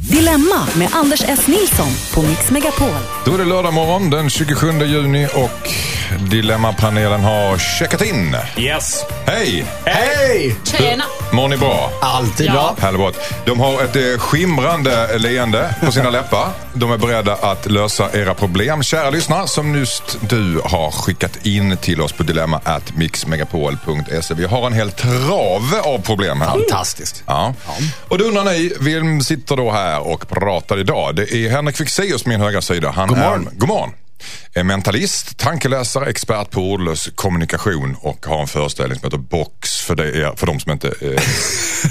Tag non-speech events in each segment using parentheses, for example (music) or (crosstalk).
Dilemma med Anders S. Nilsson på Mix Megapol. Då är det lördag morgon den 27 juni och Dilemmapanelen har checkat in. Yes. Hej! Hej! Tjena! Mår ni bra? Alltid Ja. bra. Härligt. De har ett eh, skimrande leende på sina (laughs) läppar. De är beredda att lösa era problem. Kära lyssnare, som just du har skickat in till oss på dilemma at mixmegapol.se. Vi har en hel trave av problem här. Fantastiskt. Ja. Och då undrar ni, vem sitter då här och pratar idag? Det är Henrik Fexeus, min högra sida. Han God morgon. Är, god morgon. Är mentalist, tankeläsare, expert på ordlös kommunikation och har en föreställning som heter Box för, är, för de som inte eh,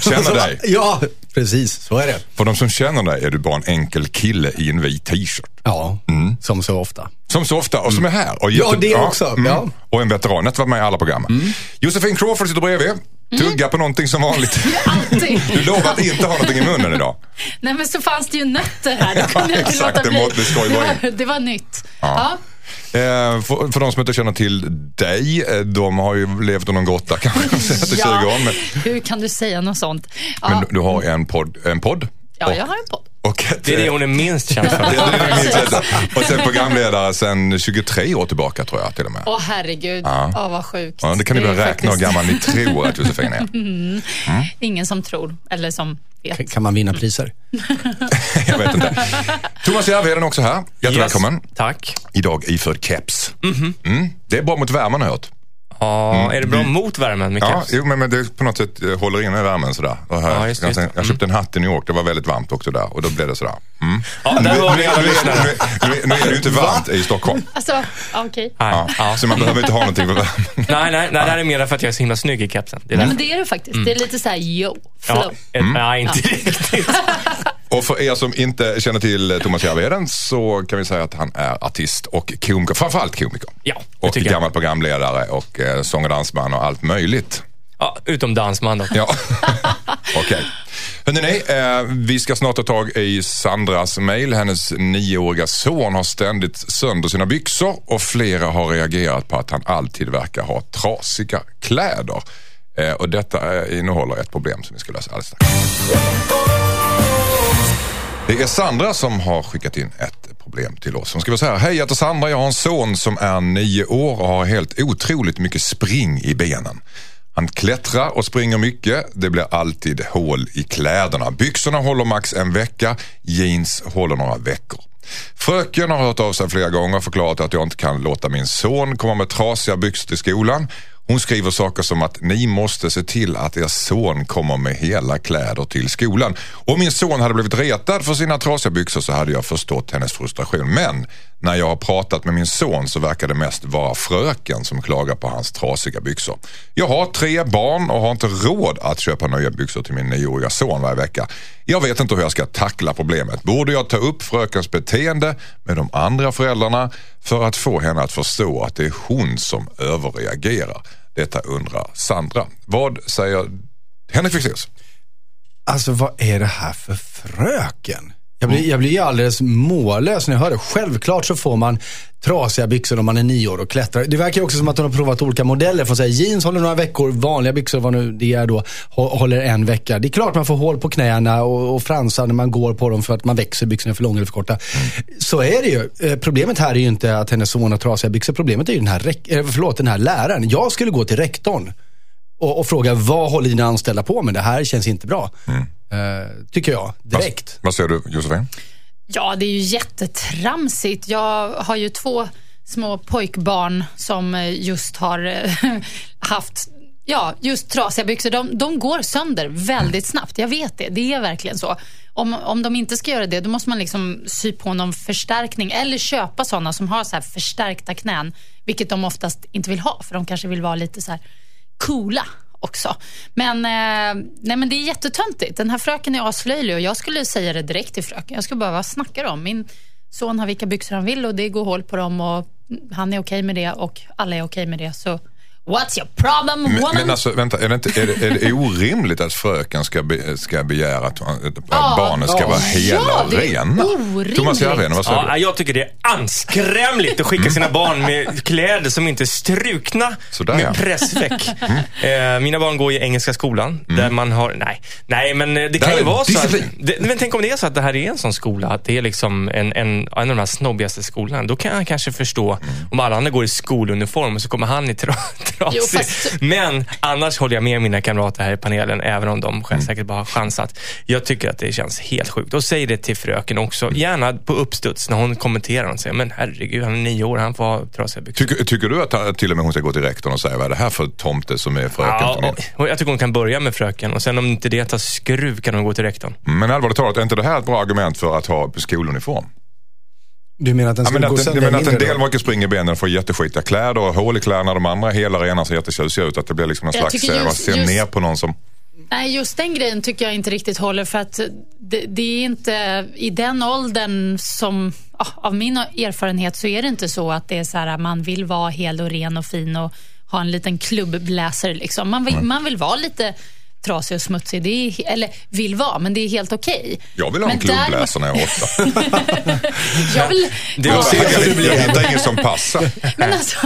(laughs) känner dig. Ja, precis. Så är det. För de som känner dig är du bara en enkel kille i en vit t-shirt. Ja, som så ofta. Som så ofta och som är här. Och Mm. Ja, det också. Ja. Och en veteran, ett varit med i alla program. Josefin Crawford sitter bredvid. Mm. Tugga på någonting som vanligt. (laughs) Alltid. Du lovar att inte ha någonting i munnen idag. (laughs) Nej men så fanns det ju nötter här. Då kunde jag (laughs) inte exakt, låta det bli. in. det, var, det var nytt. Ja. Ja. Eh, för, för de som inte känner till dig, eh, de har ju levt i någon grotta kanske senaste 20 åren. Men, Hur kan du säga något sånt? Ja, men du har en podd. En podd ja jag har en podd. Och ett, Det är det eh, hon är minst känd för. (laughs) det är det minst. (laughs) Och sen programledare sen 23 år tillbaka tror jag till och med. Åh herregud, Ja. ja. vad sjukt. Ja, det kan ni väl räkna hur gammal ni tror att Josefin är. (laughs) Ingen som tror, eller som vet. Kan man vinna priser? Jag vet inte. Thomas Järvheden är också här. Jättevälkommen. Yes. Tack. Idag iförd keps. Mm. Det är bra mot värmen har jag hört. Ja, är det bra mot värmen med Ja, keps? jo, men, men det på något sätt eh, håller inne värmen sådär. Och här, Ja, just det, just jag, jag köpte en hatt i New York, det var väldigt varmt också där och då blev det sådär. Mm. Ja, där har ni alla nu, lyssnare. nu, nu, nu är det ju inte varmt i Stockholm. Alltså, okej. Nej, Ja, ja. Så man behöver inte ha någonting för värmen. (laughs) nej, nej, nej, det här är mer för att jag är så himla snygg i kepsen. Det är Men därför. det är det faktiskt. Det är lite så här, yo, flow. Ja, ett, Nej, inte riktigt. (laughs) Och för er som inte känner till Thomas Järvheden så kan vi säga att han är artist och komiker, framförallt komiker. Ja, det Och tycker jag. gammal programledare och eh, sång och dansman och allt möjligt. Ja, utom dansman då. Ja, (laughs) okej. Hörrni, eh, vi ska snart ta tag i Sandras mejl. Hennes nioåriga son har ständigt sönder sina byxor och flera har reagerat på att han alltid verkar ha trasiga kläder. Eh, och detta eh, innehåller ett problem som vi ska lösa alldeles strax. Det är Sandra som har skickat in ett problem till oss. Hon skriver så här. Hej, jag heter Sandra. Jag har en son som är nio år och har helt otroligt mycket spring i benen. Han klättrar och springer mycket. Det blir alltid hål i kläderna. Byxorna håller max en vecka. Jeans håller några veckor. Fröken har hört av sig flera gånger och förklarat att jag inte kan låta min son komma med trasiga byxor till skolan. Hon skriver saker som att ni måste se till att er son kommer med hela kläder till skolan. Om min son hade blivit retad för sina trasiga byxor så hade jag förstått hennes frustration. Men när jag har pratat med min son så verkar det mest vara fröken som klagar på hans trasiga byxor. Jag har tre barn och har inte råd att köpa nya byxor till min nioåriga son varje vecka. Jag vet inte hur jag ska tackla problemet. Borde jag ta upp frökens beteende med de andra föräldrarna för att få henne att förstå att det är hon som överreagerar? Detta undrar Sandra. Vad säger Henrik Fexeus? Alltså vad är det här för fröken? Jag blir, jag blir alldeles mållös när jag hör det. Självklart så får man trasiga byxor om man är nio år och klättrar. Det verkar också som att hon har provat olika modeller. Från så här, jeans håller några veckor, vanliga byxor, vad nu det är då, håller en vecka. Det är klart man får hål på knäna och, och fransar när man går på dem för att man växer, byxorna är för långa eller för korta. Så är det ju. Eh, problemet här är ju inte att hennes son har trasiga byxor. Problemet är ju den här, eh, förlåt, den här läraren. Jag skulle gå till rektorn och, och fråga vad håller dina anställda på med? Det här känns inte bra. Mm tycker jag, direkt. Vad säger du Josefin? Ja, det är ju jättetramsigt. Jag har ju två små pojkbarn som eh, just har eh, (laughs) haft Ja, just trasiga byxor. De, de går sönder väldigt snabbt. Jag vet det. Det är verkligen så. Om, om de inte ska göra det, då måste man liksom sy på någon förstärkning eller köpa sådana som har så här förstärkta knän, vilket de oftast inte vill ha, för de kanske vill vara lite så här coola också. Men, eh, nej, men det är jättetöntigt. Den här fröken är aslöjlig och jag skulle säga det direkt till fröken. Jag skulle bara, vad snackar om? Min son har vilka byxor han vill och det går hål på dem och han är okej med det och alla är okej med det. Så What's your problem Men, woman? men alltså, vänta, är det, inte, är, det, är det orimligt att fröken ska, be, ska begära att, att Ja. barnen ska Ja. vara hela Ja, och det är rena? orimligt. Thomas Järvheden, vad säger Ja, du? jag tycker det är anskrämligt att skicka sina barn med kläder som inte är strukna Sådär, med ja. pressveck. Eh, mina barn går i engelska skolan där man har, nej, nej men eh, det kan här ju vara så att, det, men tänk om det är så att det här är en sån skola, att det är liksom en, en, en av de här snobbigaste skolorna. Då kan jag kanske förstå om alla andra går i skoluniform och så kommer han i tra, trasig. Jo, fast- Men annars håller jag med mina kamrater här i panelen, även om de själv säkert bara har chansat. Jag tycker att det känns helt sjukt. Och säg det till fröken också. Gärna på uppstuds när hon kommenterar och säger, men herregud, han är nio år, han får ha trasiga byxor. Tycker, tycker du att till och med hon ska gå till rektorn och säga vad är det här för tomte som är fröken Ja, till min? och- och jag tycker hon kan börja med fröken och sen om inte det tar skruv kan hon gå till rektorn. Men allvarligt talat, är inte det här ett bra argument för att ha skoluniform? Du menar att den Ja, skulle men gå att, jag sönder menar att en del springa i benen och får jätteskitiga kläder och hål i kläderna. De andra hela rena ser jättetjusiga ut. Att det blir liksom en Jag slags, tycker eh, just- se just- ner på någon som... Nej, just den grejen tycker jag inte riktigt håller för att det, det är inte i den åldern som, ja, av min erfarenhet så är det inte så att det är så här man vill vara hel och ren och fin och ha en liten klubbbläser liksom. Man vill, man vill vara lite trasig och smutsig, det är, eller vill vara, men det är helt okej. Jag vill ha en Men däremot- klubbläsare när jag är åtta. (laughs) Jag vill, Det ja, var så- Jag, jag hittar ingen som passar. (laughs) men alltså,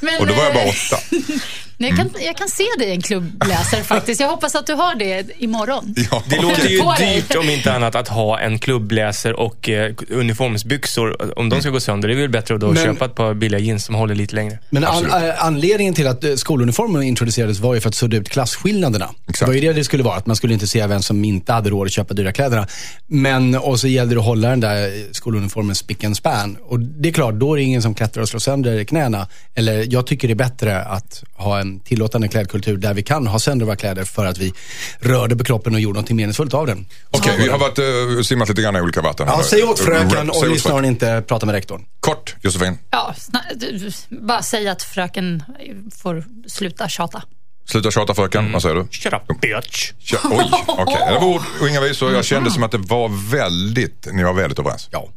men, Och då var jag bara åtta. (laughs) Jag kan, jag kan se dig i en klubbläser faktiskt. Jag hoppas att du har det imorgon. Ja, Det låter ju dyrt om inte annat att ha en klubbläser och eh, uniformsbyxor. Om de ska gå sönder, det är väl bättre att då Men- köpa ett par billiga jeans som håller lite längre. Men an, äh, anledningen till att eh, skoluniformen introducerades var ju för att sudda ut klasskillnaderna. Exakt. Det var ju det det skulle vara, att man skulle inte se vem som inte hade råd att köpa dyra kläderna. Men, och så gällde det att hålla den där eh, skoluniformen spick and span. Och det är klart, då är det ingen som klättrar och slår sönder knäna. Eller jag tycker det är bättre att ha en tillåtande klädkultur där vi kan ha sönder våra kläder för att vi rörde på kroppen och gjorde något meningsfullt av den. Okej, vi har varit, uh, simmat lite grann i olika vatten. Ja, säg åt fröken Säg och lyssna och inte prata med rektorn. Kort, Josefin. Ja, bara säga att fröken får sluta tjata. Sluta tjata fröken, Mm. vad säger du? Shut up bitch. Tja, oj, (laughs) okej. Det var ord och inga visor. Jag kände som att det var väldigt, ni var väldigt överens. Ja.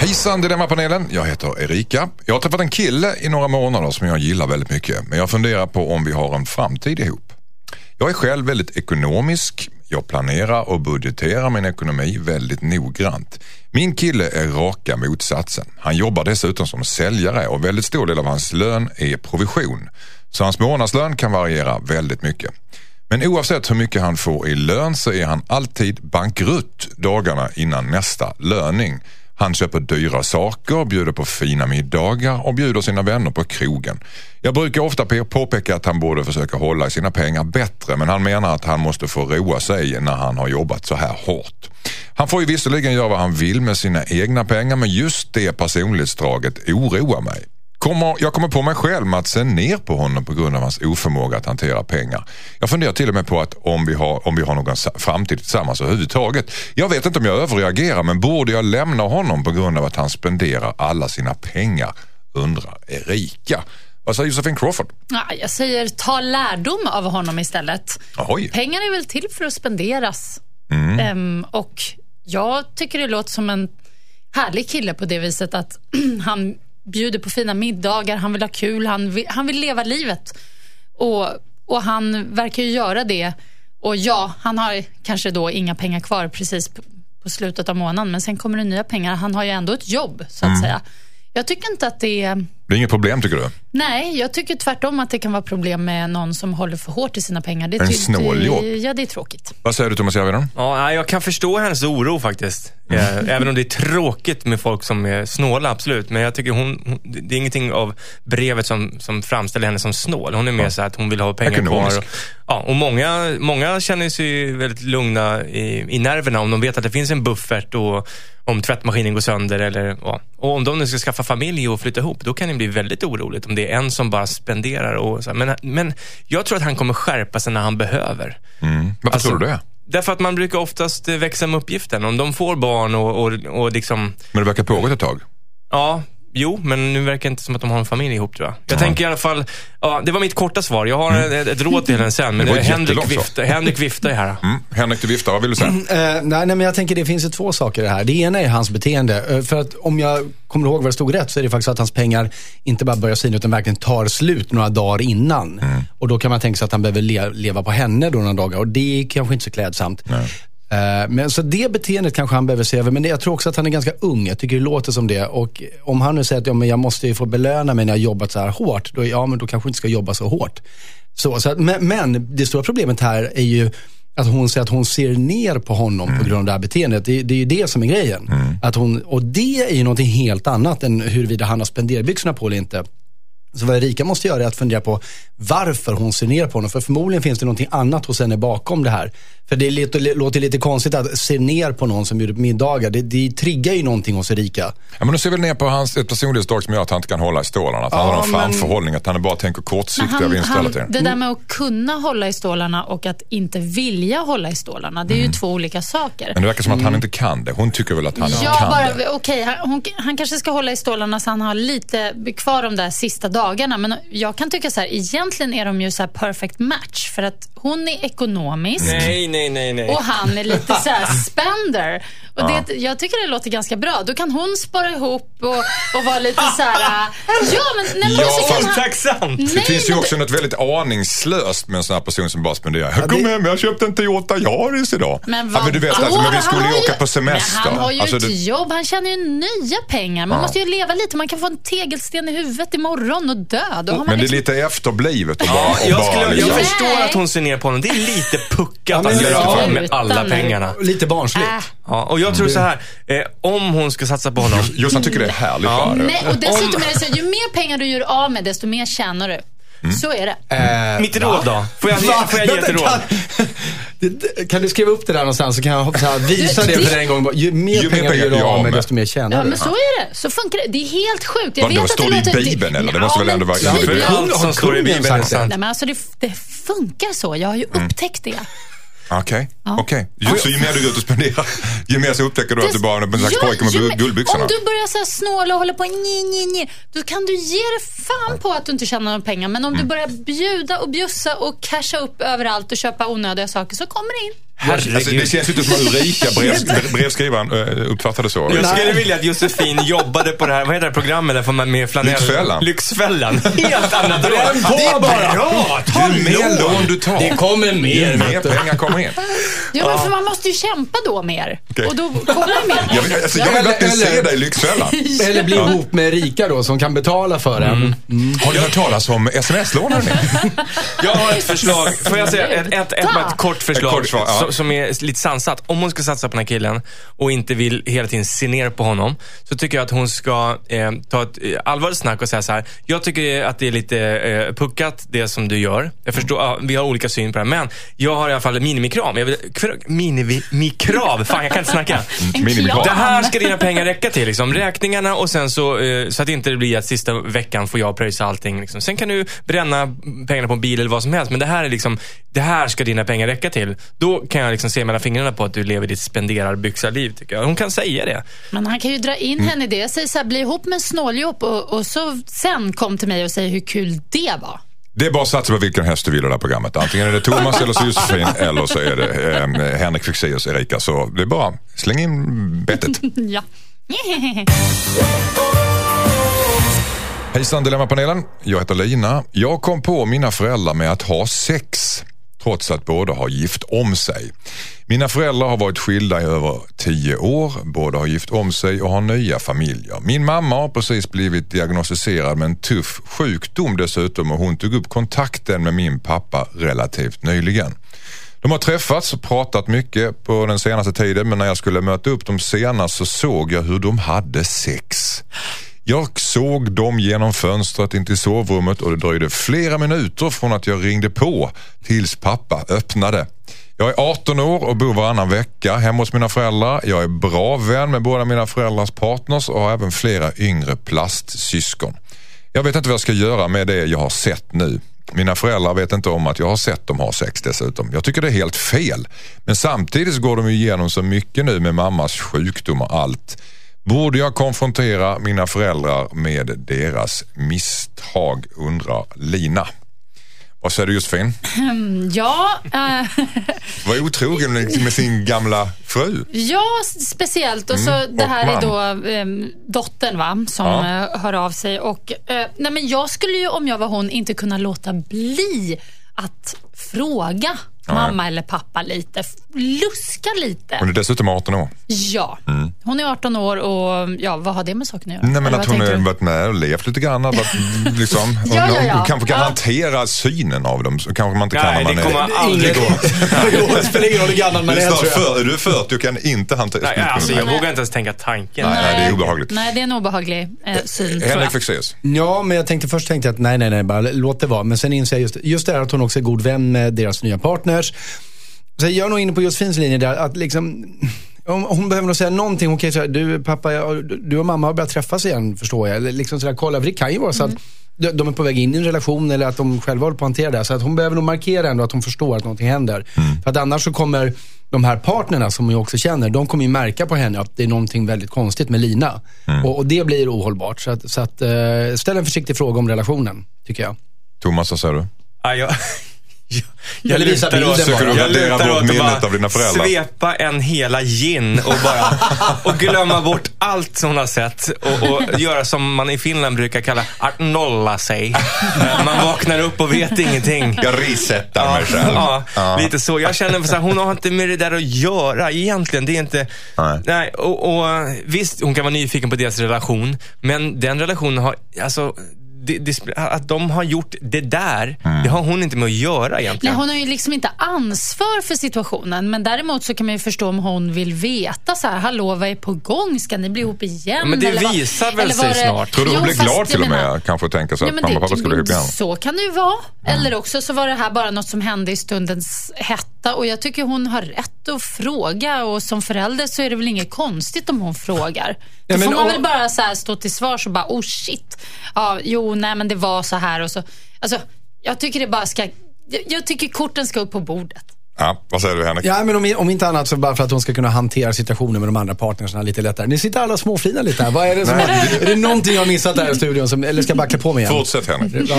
Hejsan Dilemmapanelen, jag heter Erika. Jag har träffat en kille i några månader som jag gillar väldigt mycket. Men jag funderar på om vi har en framtid ihop. Jag är själv väldigt ekonomisk. Jag planerar och budgeterar min ekonomi väldigt noggrant. Min kille är raka motsatsen. Han jobbar dessutom som säljare och väldigt stor del av hans lön är provision. Så hans månadslön kan variera väldigt mycket. Men oavsett hur mycket han får i lön så är han alltid bankrutt dagarna innan nästa löning. Han köper dyra saker, bjuder på fina middagar och bjuder sina vänner på krogen. Jag brukar ofta påpeka att han borde försöka hålla i sina pengar bättre men han menar att han måste få roa sig när han har jobbat så här hårt. Han får ju visserligen göra vad han vill med sina egna pengar men just det personlighetsdraget oroar mig. Kommer, jag kommer på mig själv med att se ner på honom på grund av hans oförmåga att hantera pengar. Jag funderar till och med på att om vi har, om vi har någon framtid tillsammans överhuvudtaget. Jag vet inte om jag överreagerar men borde jag lämna honom på grund av att han spenderar alla sina pengar? Undrar Erika. Vad säger Josefin Crawford? Ja, jag säger ta lärdom av honom istället. Oj. Pengar är väl till för att spenderas. Mm. Ehm, och jag tycker det låter som en härlig kille på det viset att (clears throat) han bjuder på fina middagar, han vill ha kul, han vill, han vill leva livet. Och, och han verkar ju göra det. Och ja, han har kanske då inga pengar kvar precis på, på slutet av månaden, men sen kommer det nya pengar. Han har ju ändå ett jobb, så Mm. att säga. Jag tycker inte att det är... Det är inget problem tycker du? Nej, jag tycker tvärtom att det kan vara problem med någon som håller för hårt i sina pengar. Det En snåljåp. det- Ja, det är tråkigt. Vad säger du Thomas Järvheden? Ja, jag kan förstå hennes oro faktiskt. (laughs) Även om det är tråkigt med folk som är snåla, absolut. Men jag tycker hon, hon det är ingenting av brevet som, som framställer henne som snål. Hon är mer så att hon vill ha pengar Ekonomisk. kvar. Och, ja, och många, många känner sig väldigt lugna i, i nerverna om de vet att det finns en buffert och om tvättmaskinen går sönder. Eller, ja. Och om de nu ska skaffa familj och flytta ihop, då kan det bli väldigt oroligt om det är en som bara spenderar. Och så. Men, men jag tror att han kommer skärpa sig när han behöver. Mm. Varför Alltså- tror du det? Därför att man brukar oftast växa med uppgiften. Om de får barn och, och, och liksom, Men det verkar pågått ett tag. ja, jo, men nu verkar det inte som att de har en familj ihop tror jag. Jag tänker i alla fall, ja, det var mitt korta svar. Jag har ett, ett råd till henne sen, men Det eh, Henrik viftar, Henrik viftar här. Mm. Henrik, du viftar. Vad vill du säga? (clears throat) Eh, nej, nej, men jag tänker det finns ju två saker i det här. Det ena är hans beteende. Eh, för att om jag kommer ihåg vad det stod rätt så är det faktiskt att hans pengar inte bara börjar sina utan verkligen tar slut några dagar innan. Och då kan man tänka sig att han behöver le- leva på henne då några dagar och det är kanske inte så klädsamt. Eh, Men så det beteendet kanske han behöver se över. Men jag tror också att han är ganska ung. Jag tycker det låter som det. Och om han nu säger att ja, men jag måste ju få belöna mig när jag har jobbat så här hårt. Då, ja, men då kanske inte ska jobba så hårt. Så, så att, men, men det stora problemet här är ju att hon säger att hon ser ner på honom på grund av det här beteendet. Det, det är ju det som är grejen. Att hon, och det är ju någonting helt annat än huruvida han har spenderbyxorna på eller inte. Så vad Erika måste göra är att fundera på varför hon ser ner på honom. För förmodligen finns det någonting annat hos henne bakom det här. För det är lite, låter lite konstigt att se ner på någon som bjuder på middagar. Det, det triggar ju någonting hos Erika. Ja, men du ser väl ner på hans ett personlighetsdrag som gör att han inte kan hålla i stålarna. Att han Ja, har någon men- framförhållning, att han bara tänker kortsiktiga vinster hela tiden. det där med att kunna hålla i stålarna och att inte vilja hålla i stålarna, det är ju två olika saker. Mm. Men det verkar som att han inte kan det. Hon tycker väl att han Ja, kan bara, det. okej, han, hon, han kanske ska hålla i stålarna så han har lite kvar de där sista dagarna. Men jag kan tycka så här, egentligen är de ju så perfect match. För att hon är ekonomisk Nej, nej, nej, nej. och han är lite så här (laughs) spender. Och det, jag tycker det låter ganska bra. Då kan hon spara ihop och, och vara lite så här... Ja, men, nej, men Ja, så kan fast han, Tacksamt. Det Nej, finns ju också något väldigt aningslöst med en sån här person som bara spenderar. Jag det- kom hem, jag köpte en Toyota Yaris idag. Men, ja, men du vet, alltså, men vi Han skulle ju åka på semester. Men han har ju Alltså, ett det- jobb. Han tjänar ju nya pengar. Man Ja. måste ju leva lite. Man kan få en tegelsten i huvudet imorgon och dö. Då har man Men det är liksom... lite efterblivet och bara, Ja, och jag, bara skulle, jag liksom. Nej. förstår att hon ser ner på honom. Det är lite puckat att ja, av med alla pengarna. Lite barnsligt. Äh. Ja, och jag tror så här, eh, om hon ska satsa på honom. Jossan tycker det är härligt Ja. Nej, och dessutom är det så, ju mer pengar du gör av med, desto mer tjänar du. Mm. Så är det. Eh, Mitt råd då? Får jag, får jag ge ett råd? Kan, det- (laughs) kan du skriva upp det där någonstans så kan jag hoppas att visa Du, det det- för en gång. Ju mer Ju pengar du gör av med, desto mer tjänar Ja, du. men så är det. Så funkar det. Det är helt sjukt. Jag Vadå, vet att står det i Bibeln, eller? Det måste väl ändå vara- Ja, Ja, allt som Har står i Bibeln är det? sant. Nej, men alltså det, det funkar så. Jag har ju Mm. upptäckt det. Okej, okej. Ju- Så ju mer du går ut och spenderar, ju mer så upptäcker du att du bara är en slags Ja, pojke med ju guldbyxorna. Om du börjar så här snåla och hålla på nj, nj, nj, då kan du ge dig fan på att du inte tjänar några pengar. Men om Mm. du börjar bjuda och bjussa och casha upp överallt och köpa onödiga saker så kommer det in. Alltså, det känns ju inte som att Ulrika, brev, (laughs) brevskrivaren, eh, uppfattade så. Jag skulle vilja att Josefin jobbade på det här, vad heter det programmet där får man med flanell? Lyxfällan. Lyxfällan. (laughs) Helt annat råd. Det är bara. bra! Ju mer lån du tar, Det kommer ju mer. mer vet du. pengar kommer in. (laughs) Ja, men för man måste ju kämpa då mer. Okej. Och då kommer det mer. Jag vill, alltså, jag vill verkligen Eller- se dig i Lyxfällan. Eller bli ihop med Erika då som kan betala för en. Har du hört talas om sms-lånaren? Jag har ett förslag. Får jag säga ett, ett, ett, bara ett kort förslag Ett kort svar, ja. Som är lite sansat. Om hon ska satsa på den här killen och inte vill hela tiden se ner på honom så tycker jag att hon ska eh, ta ett eh, allvarligt snack och säga så här. Jag tycker att det är lite eh, puckat det som du gör. Jag förstår, ja, vi har olika syn på det här. Men jag har i alla fall ett minimikrav. Jag vill, minimikrav? Fan, jag kan inte snacka. (laughs) Minimikrav. Det här ska dina pengar räcka till. Liksom. Räkningarna och sen så, eh, så att det inte blir att sista veckan får jag pröjsa allting. Liksom. Sen kan du bränna pengarna på en bil eller vad som helst. Men det här är liksom, det här ska dina pengar räcka till. Då kan jag liksom se mellan fingrarna på att du lever ditt spenderarbyxarliv tycker jag. Hon kan säga det. Men han kan ju dra in henne i det. Jag säger så här, bli ihop med en snåljåp och, och så sen kom till mig och säg hur kul det var. Det är bara att satsa på vilken häst du vill i det här programmet. Antingen är det Thomas eller så Josefin (laughs) eller så är det eh, Henrik Fexeus Erika. Så det är bara släng in bettet. (laughs) Ja. Hejsan Dilemmapanelen, jag heter Lina. Jag kom på mina föräldrar med att ha sex trots att båda har gift om sig. Mina föräldrar har varit skilda i över tio år. Båda har gift om sig och har nya familjer. Min mamma har precis blivit diagnostiserad med en tuff sjukdom dessutom och hon tog upp kontakten med min pappa relativt nyligen. De har träffats och pratat mycket på den senaste tiden men när jag skulle möta upp dem senast så såg jag hur de hade sex. Jag såg dem genom fönstret in till sovrummet och det dröjde flera minuter från att jag ringde på tills pappa öppnade. Jag är 18 år och bor varannan vecka hemma hos mina föräldrar. Jag är bra vän med båda mina föräldrars partners och har även flera yngre plastsyskon. Jag vet inte vad jag ska göra med det jag har sett nu. Mina föräldrar vet inte om att jag har sett dem ha sex dessutom. Jag tycker det är helt fel. Men samtidigt så går de ju igenom så mycket nu med mammas sjukdom och allt. Borde jag konfrontera mina föräldrar med deras misstag, undrar Lina. Vad säger du Josefin? Ja, eh, (laughs) Var otrogen med sin gamla fru? ja, speciellt. Och så Mm, det och här man. är då eh, dottern va, som Ja. eh, hör av sig. Och, eh, nej, men jag skulle ju om jag var hon inte kunna låta bli att fråga mamma eller pappa lite. Luska lite. Hon är dessutom 18 år. Ja, hon är 18 år och ja, vad har det med saken att göra? Nej men Eller att hon har varit med och levt lite grann. Varit, (laughs) liksom, Ja, ja, ja. Hon kanske kan Ja. hantera synen av dem. Så kanske man inte kan Nej, när man det är... kommer aldrig gå. (laughs) det spelar ingen roll hur gammal man Du är, snart för, du är 40 och kan inte hantera Nej, alltså, jag vågar inte ens tänka tanken. Nej, nej, det är obehagligt. Nej, det är en obehaglig eh, syn tror Henrik. Fexeus. Ja, men jag tänkte först tänkte jag att nej, nej, nej, bara låt det vara. Men sen inser jag just, just det här att hon också är god vän med deras nya partners. Så jag är nog inne på Josefins linje där, att liksom, om, hon behöver nog säga någonting. Hon kan ju säga, du pappa, jag, du och mamma har börjat träffas igen, förstår jag. Eller liksom sådär, kolla, för det kan ju vara så att de, de är på väg in i en relation eller att de själva håller på att hantera det. Så att hon behöver nog markera ändå att hon förstår att någonting händer. För att annars så kommer de här partnerna som hon ju också känner, de kommer ju märka på henne att det är någonting väldigt konstigt med Lina. Och, och det blir ohållbart. Så, att, så att, eh, ställ en försiktig fråga om relationen, tycker jag. Thomas, vad säger du? Ja, jag, jag, visa lutar åt- jag radera lutar åt att minnet av dina föräldrar? Svepa en hela gin och bara (laughs) och glömma bort allt som hon har sett och, och göra som man i Finland brukar kalla att nolla sig. (laughs) Man vaknar upp och vet ingenting. Jag resetar mig själv. Ja, lite så. Jag känner här, hon har inte med det där att göra egentligen. Det är inte... Nej. och, och visst, hon kan vara nyfiken på deras relation, men den relationen har, alltså, det, det, att de har gjort det där, det har hon inte med att göra Nej, egentligen. hon har ju liksom inte ansvar för situationen. Men däremot så kan man ju förstå om hon vill veta så här, hallå vad är på gång? Ska ni bli ihop igen? Men det Eller vad- visar väl eller sig det- snart. Tror du hon Jo, blir glad jag till och menar- med? Kanske tänka sig att mamma och pappa skulle ihop igen. Så kan det ju vara. Eller också så var det här bara något som hände i stundens hetta. Och jag tycker hon har rätt att fråga. Och som förälder så är det väl inget konstigt om hon frågar. Då Ja, men får man och- väl bara så här stå till svars och bara, oh shit. Ja, jo, nej men det var så här och så. Alltså, jag tycker det bara ska... Jag, jag tycker korten ska upp på bordet. Ja, vad säger du Henrik? Ja, men om, om inte annat så bara för att hon ska kunna hantera situationen med de andra partnerserna lite lättare. Ni sitter alla småflinar lite här. Vad är det som är det någonting jag har missat här i studion? Som, eller ska jag bara klä på mig igen? Fortsätt Henrik. Ja.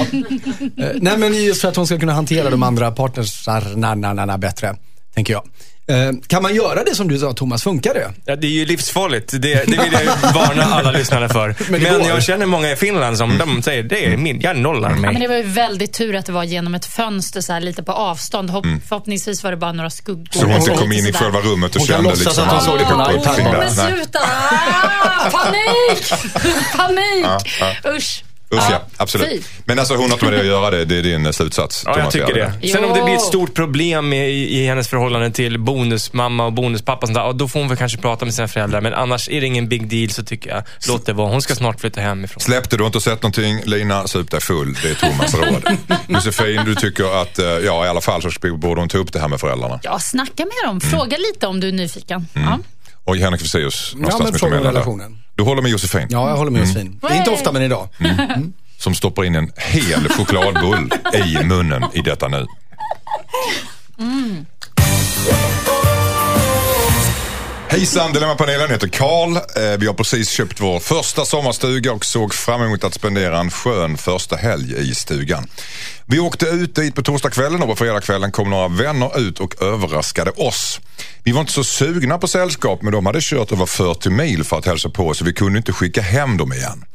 Eh, Nej, men just för att hon ska kunna hantera de andra partnersarna bättre, tänker jag. Eh, Kan man göra det som du sa Thomas, funkar det? Ja, det är ju livsfarligt. Det, det vill jag ju varna alla (laughs) lyssnare för. Men Men, jag känner många i Finland som de säger, det är min, jag nollar Ja, men mig. det var ju väldigt tur att det var genom ett fönster så här lite på avstånd. Hopp, Förhoppningsvis var det bara några skuggor. Så hon inte och kom in i själva rummet och Hon kan kände låtsas liksom att hon såg det på en iPad men Nej. sluta! Ah, panik! Panik! Usch. Usch ja, Ja, absolut. fy. Men alltså hon har inte med det att göra, det, det är din eh, slutsats? Ja, jag tycker det. Sen om det blir ett stort problem i, i hennes förhållande till bonusmamma och bonuspappa, och sånt där, då får hon väl kanske prata med sina föräldrar. Men annars är det ingen big deal så tycker jag, låt det vara. Hon ska snart flytta hemifrån. Släppte du inte sett någonting, Lina, sup dig full. Det är Thomas råd. (laughs) Josefin, du tycker att, eh, ja i alla fall så borde hon ta upp det här med föräldrarna. Ja, snacka med dem. Fråga lite om du är nyfiken. Ja. Och Henrik Fexeus, Ja, någonstans men mitt emellan relationen. Du håller med Josefin, Ja, jag håller med Josefin. Det är inte ofta, men idag. som stoppar in en hel chokladbull i munnen i detta nu. Hejsan, Dilemmapanelen heter Karl. Eh, vi har precis köpt vår första sommarstuga och såg fram emot att spendera en skön första helg i stugan. Vi åkte ut dit på torsdagskvällen och på fredagskvällen kom några vänner ut och överraskade oss. Vi var inte så sugna på sällskap men de hade kört över 40 mil för att hälsa på så vi kunde inte skicka hem dem igen.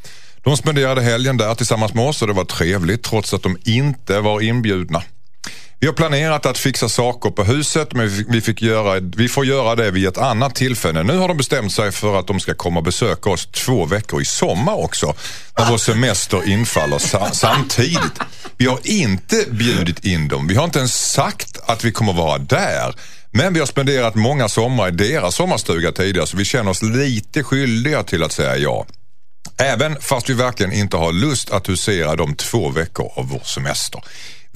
De spenderade helgen där tillsammans med oss och det var trevligt trots att de inte var inbjudna. Vi har planerat att fixa saker på huset men vi- fick göra, vi får göra det vid ett annat tillfälle. Nu har de bestämt sig för att de ska komma och besöka oss två veckor i sommar också. När vår semester infaller sa- samtidigt. Vi har inte bjudit in dem. Vi har inte ens sagt att vi kommer vara där. Men vi har spenderat många somrar i deras sommarstuga tidigare så vi känner oss lite skyldiga till att säga ja. Även fast vi verkligen inte har lust att husera de två veckor av vår semester.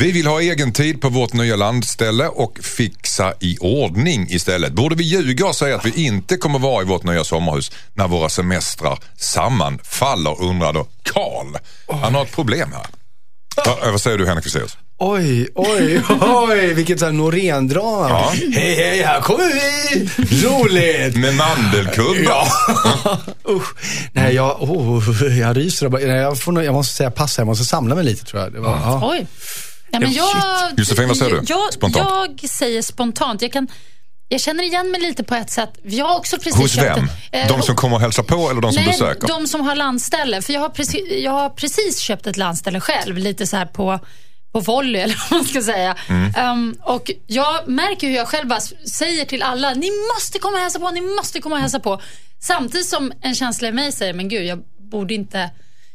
Vi vill ha egen tid på vårt nya landställe och fixa i ordning istället. Borde vi ljuga och säga att vi inte kommer vara i vårt nya sommarhus när våra semestrar sammanfaller undrar då Karl. Han har ett problem här. Va, vad säger du Henrik Fexeus? Oj, oj, oj, vilket Norén-drama. Ja. Hej, hej, här kommer vi! Roligt! Med mandelkubb? Ja. (laughs) Usch. Nej, jag, oh, jag ryser. jag, får, jag måste säga pass, jag måste samla mig lite tror jag. Det var, ja. Oj. Nej, men jag, shit. Josefin, vad säger du? Jag, Spontant. jag säger spontant. Jag, kan, jag känner igen mig lite på ett sätt. Jag har också precis Hos köpt vem? ett- eh, De som kommer och hälsar på eller de som Nej, besöker? de som har landställe. För jag har, precis, jag har precis köpt ett landställe själv, lite så här på, på volley (laughs) eller vad man ska säga. Mm. Um, och jag märker hur jag själv bara säger till alla, ni måste komma och hälsa på, ni måste komma och hälsa på. Samtidigt som en känsla i mig säger, men gud, jag borde inte,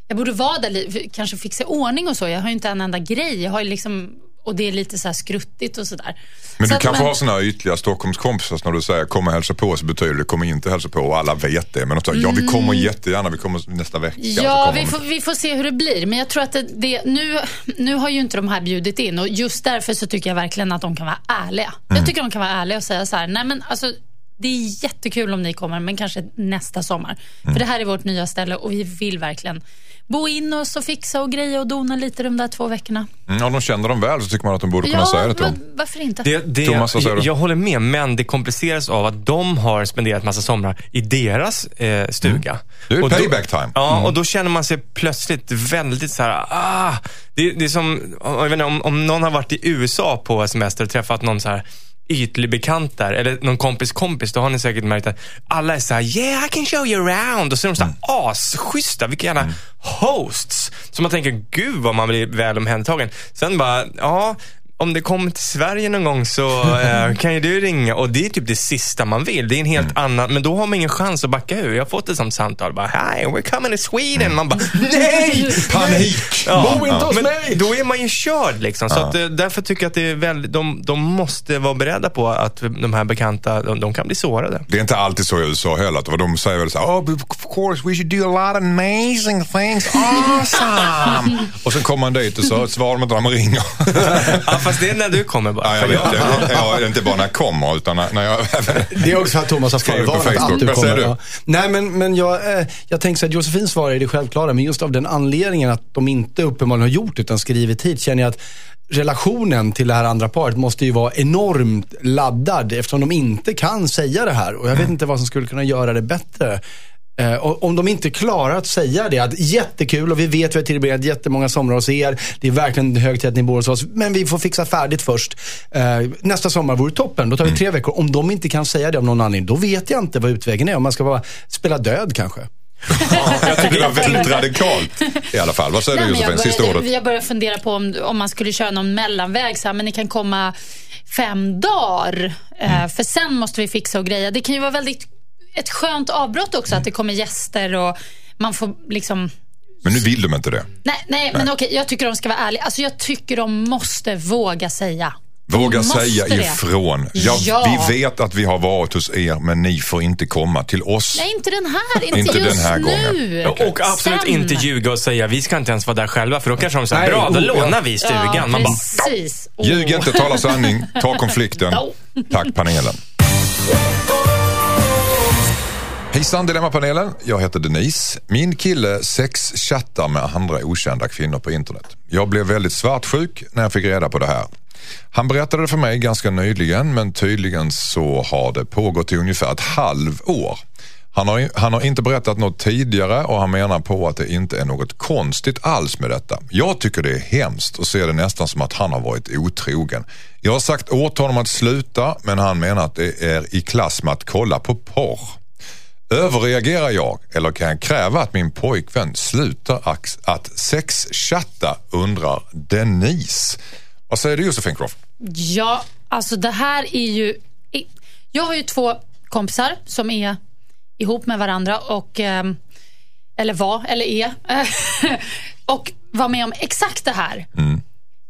jag borde vara där, kanske fixa ordning och så. Jag har ju inte en enda grej. Jag har liksom, och det är lite så här skruttigt och sådär. Men så du kanske man- har såna här ytliga Stockholmskompisar när du säger kom och hälsa på så betyder det kom inte hälsa på och alla vet det. Men de säger ja vi kommer jättegärna, vi kommer nästa vecka. Mm. Ja, vi får, vi får se hur det blir. Men jag tror att det, det, nu, nu har ju inte de här bjudit in och just därför så tycker jag verkligen att de kan vara ärliga. Mm. Jag tycker de kan vara ärliga och säga så här, nej men alltså det är jättekul om ni kommer, men kanske nästa sommar. Mm. För det här är vårt nya ställe och vi vill verkligen bo in oss och fixa och greja och dona lite de där två veckorna. Mm, om de känner dem väl så tycker man att de borde kunna säga det till dem. varför inte? Det, det, Thomas, jag, jag håller med, men det kompliceras av att de har spenderat massa somrar i deras eh, stuga. Det är Och då- payback time. Ja, och då känner man sig plötsligt väldigt så här, ah. Det, det är som, jag vet inte, om, om någon har varit i USA på semester och träffat någon så här ytlig bekant där, eller någon kompis kompis, då har ni säkert märkt att alla är så här, yeah I can show you around. Och så är de så här asschyssta, vilka jävla hosts. Så man tänker, gud vad man blir väl omhändertagen. Sen bara, ja, om det kommer till Sverige någon gång så eh, kan ju du ringa och det är typ det sista man vill. Det är en helt annan, men då har man ingen chans att backa ur. Jag har fått ett sånt samtal, bara hi, we're coming to Sweden. Man bara, (laughs) nej! Panik! Ja, Bo inte hos men mig! Då är man ju körd liksom. Så att, eh, därför tycker jag att det är väldigt, de, de måste vara beredda på att de här bekanta, de, de kan bli sårade. Det är inte alltid så i USA heller. Att de säger väl så här, oh, of course we should do a lot of amazing things. (laughs) Awesome! och sen kommer man dit och så svarar de inte när man ringer. Ja, fast det är när du kommer bara. ja, jag vet det. Jag, jag, inte bara när jag kommer utan när, jag... Det är också att Thomas har förvarnat Facebook. att du Vad kommer. säger du? Ja. Nej, men, men jag, eh, jag tänker så att Josefin svarar i det självklara, men just av den anledningen att de inte uppenbarligen har gjort utan skrivit hit, känner jag att relationen till det här andra paret måste ju vara enormt laddad eftersom de inte kan säga det här. Och jag vet inte vad som skulle kunna göra det bättre. Eh, om de inte klarar att säga det, att jättekul och vi vet vi har tillbringat jättemånga somrar hos er. Det är verkligen hög tid att ni bor hos oss, men vi får fixa färdigt först. Eh, nästa sommar vore toppen, då tar vi tre veckor. Om de inte kan säga det av någon anledning, då vet jag inte vad utvägen är. Om man ska bara spela död kanske. jag tycker det var väldigt radikalt i alla fall. Vad säger Nej, du Josefin? Sista ordet. jag började fundera på om, om man skulle köra någon mellanväg. Så här, men ni kan komma fem dagar. Mm. Eh, för sen måste vi fixa och greja. Det kan ju vara väldigt ett skönt avbrott också. Att det kommer gäster och man får liksom... Men nu vill de inte det. Nej, nej, men okej. Jag tycker de ska vara ärliga. Alltså, jag tycker de måste våga säga. Våga säga det. ifrån. Ja, Ja. Vi vet att vi har varit hos er men ni får inte komma till oss. Nej, inte den här. Inte, Inte den just här nu. gången. Och absolut Sen. inte ljuga och säga vi ska inte ens vara där själva för då kanske de säger Nej, bra, då oh, ja. lånar vi stugan. Ja, Man bara, precis. Åh. Ljug inte, tala sanning, ta konflikten. No. Tack panelen. Hejsan Dilemmapanelen, jag heter Denise. Min kille sexchattar med andra okända kvinnor på internet. Jag blev väldigt svartsjuk när jag fick reda på det här. Han berättade det för mig ganska nyligen men tydligen så har det pågått i ungefär ett halvår. Han har, han har inte berättat något tidigare och han menar på att det inte är något konstigt alls med detta. Jag tycker det är hemskt och ser det nästan som att han har varit otrogen. Jag har sagt åt honom att sluta men han menar att det är i klass med att kolla på porr. Överreagerar jag eller kan jag kräva att min pojkvän slutar att sexchatta undrar Denise. Vad säger du Josefin Croft? Ja, alltså det här är ju... Jag har ju två kompisar som är ihop med varandra och... ehm, Eller var, eller är. (laughs) och var med om exakt det här.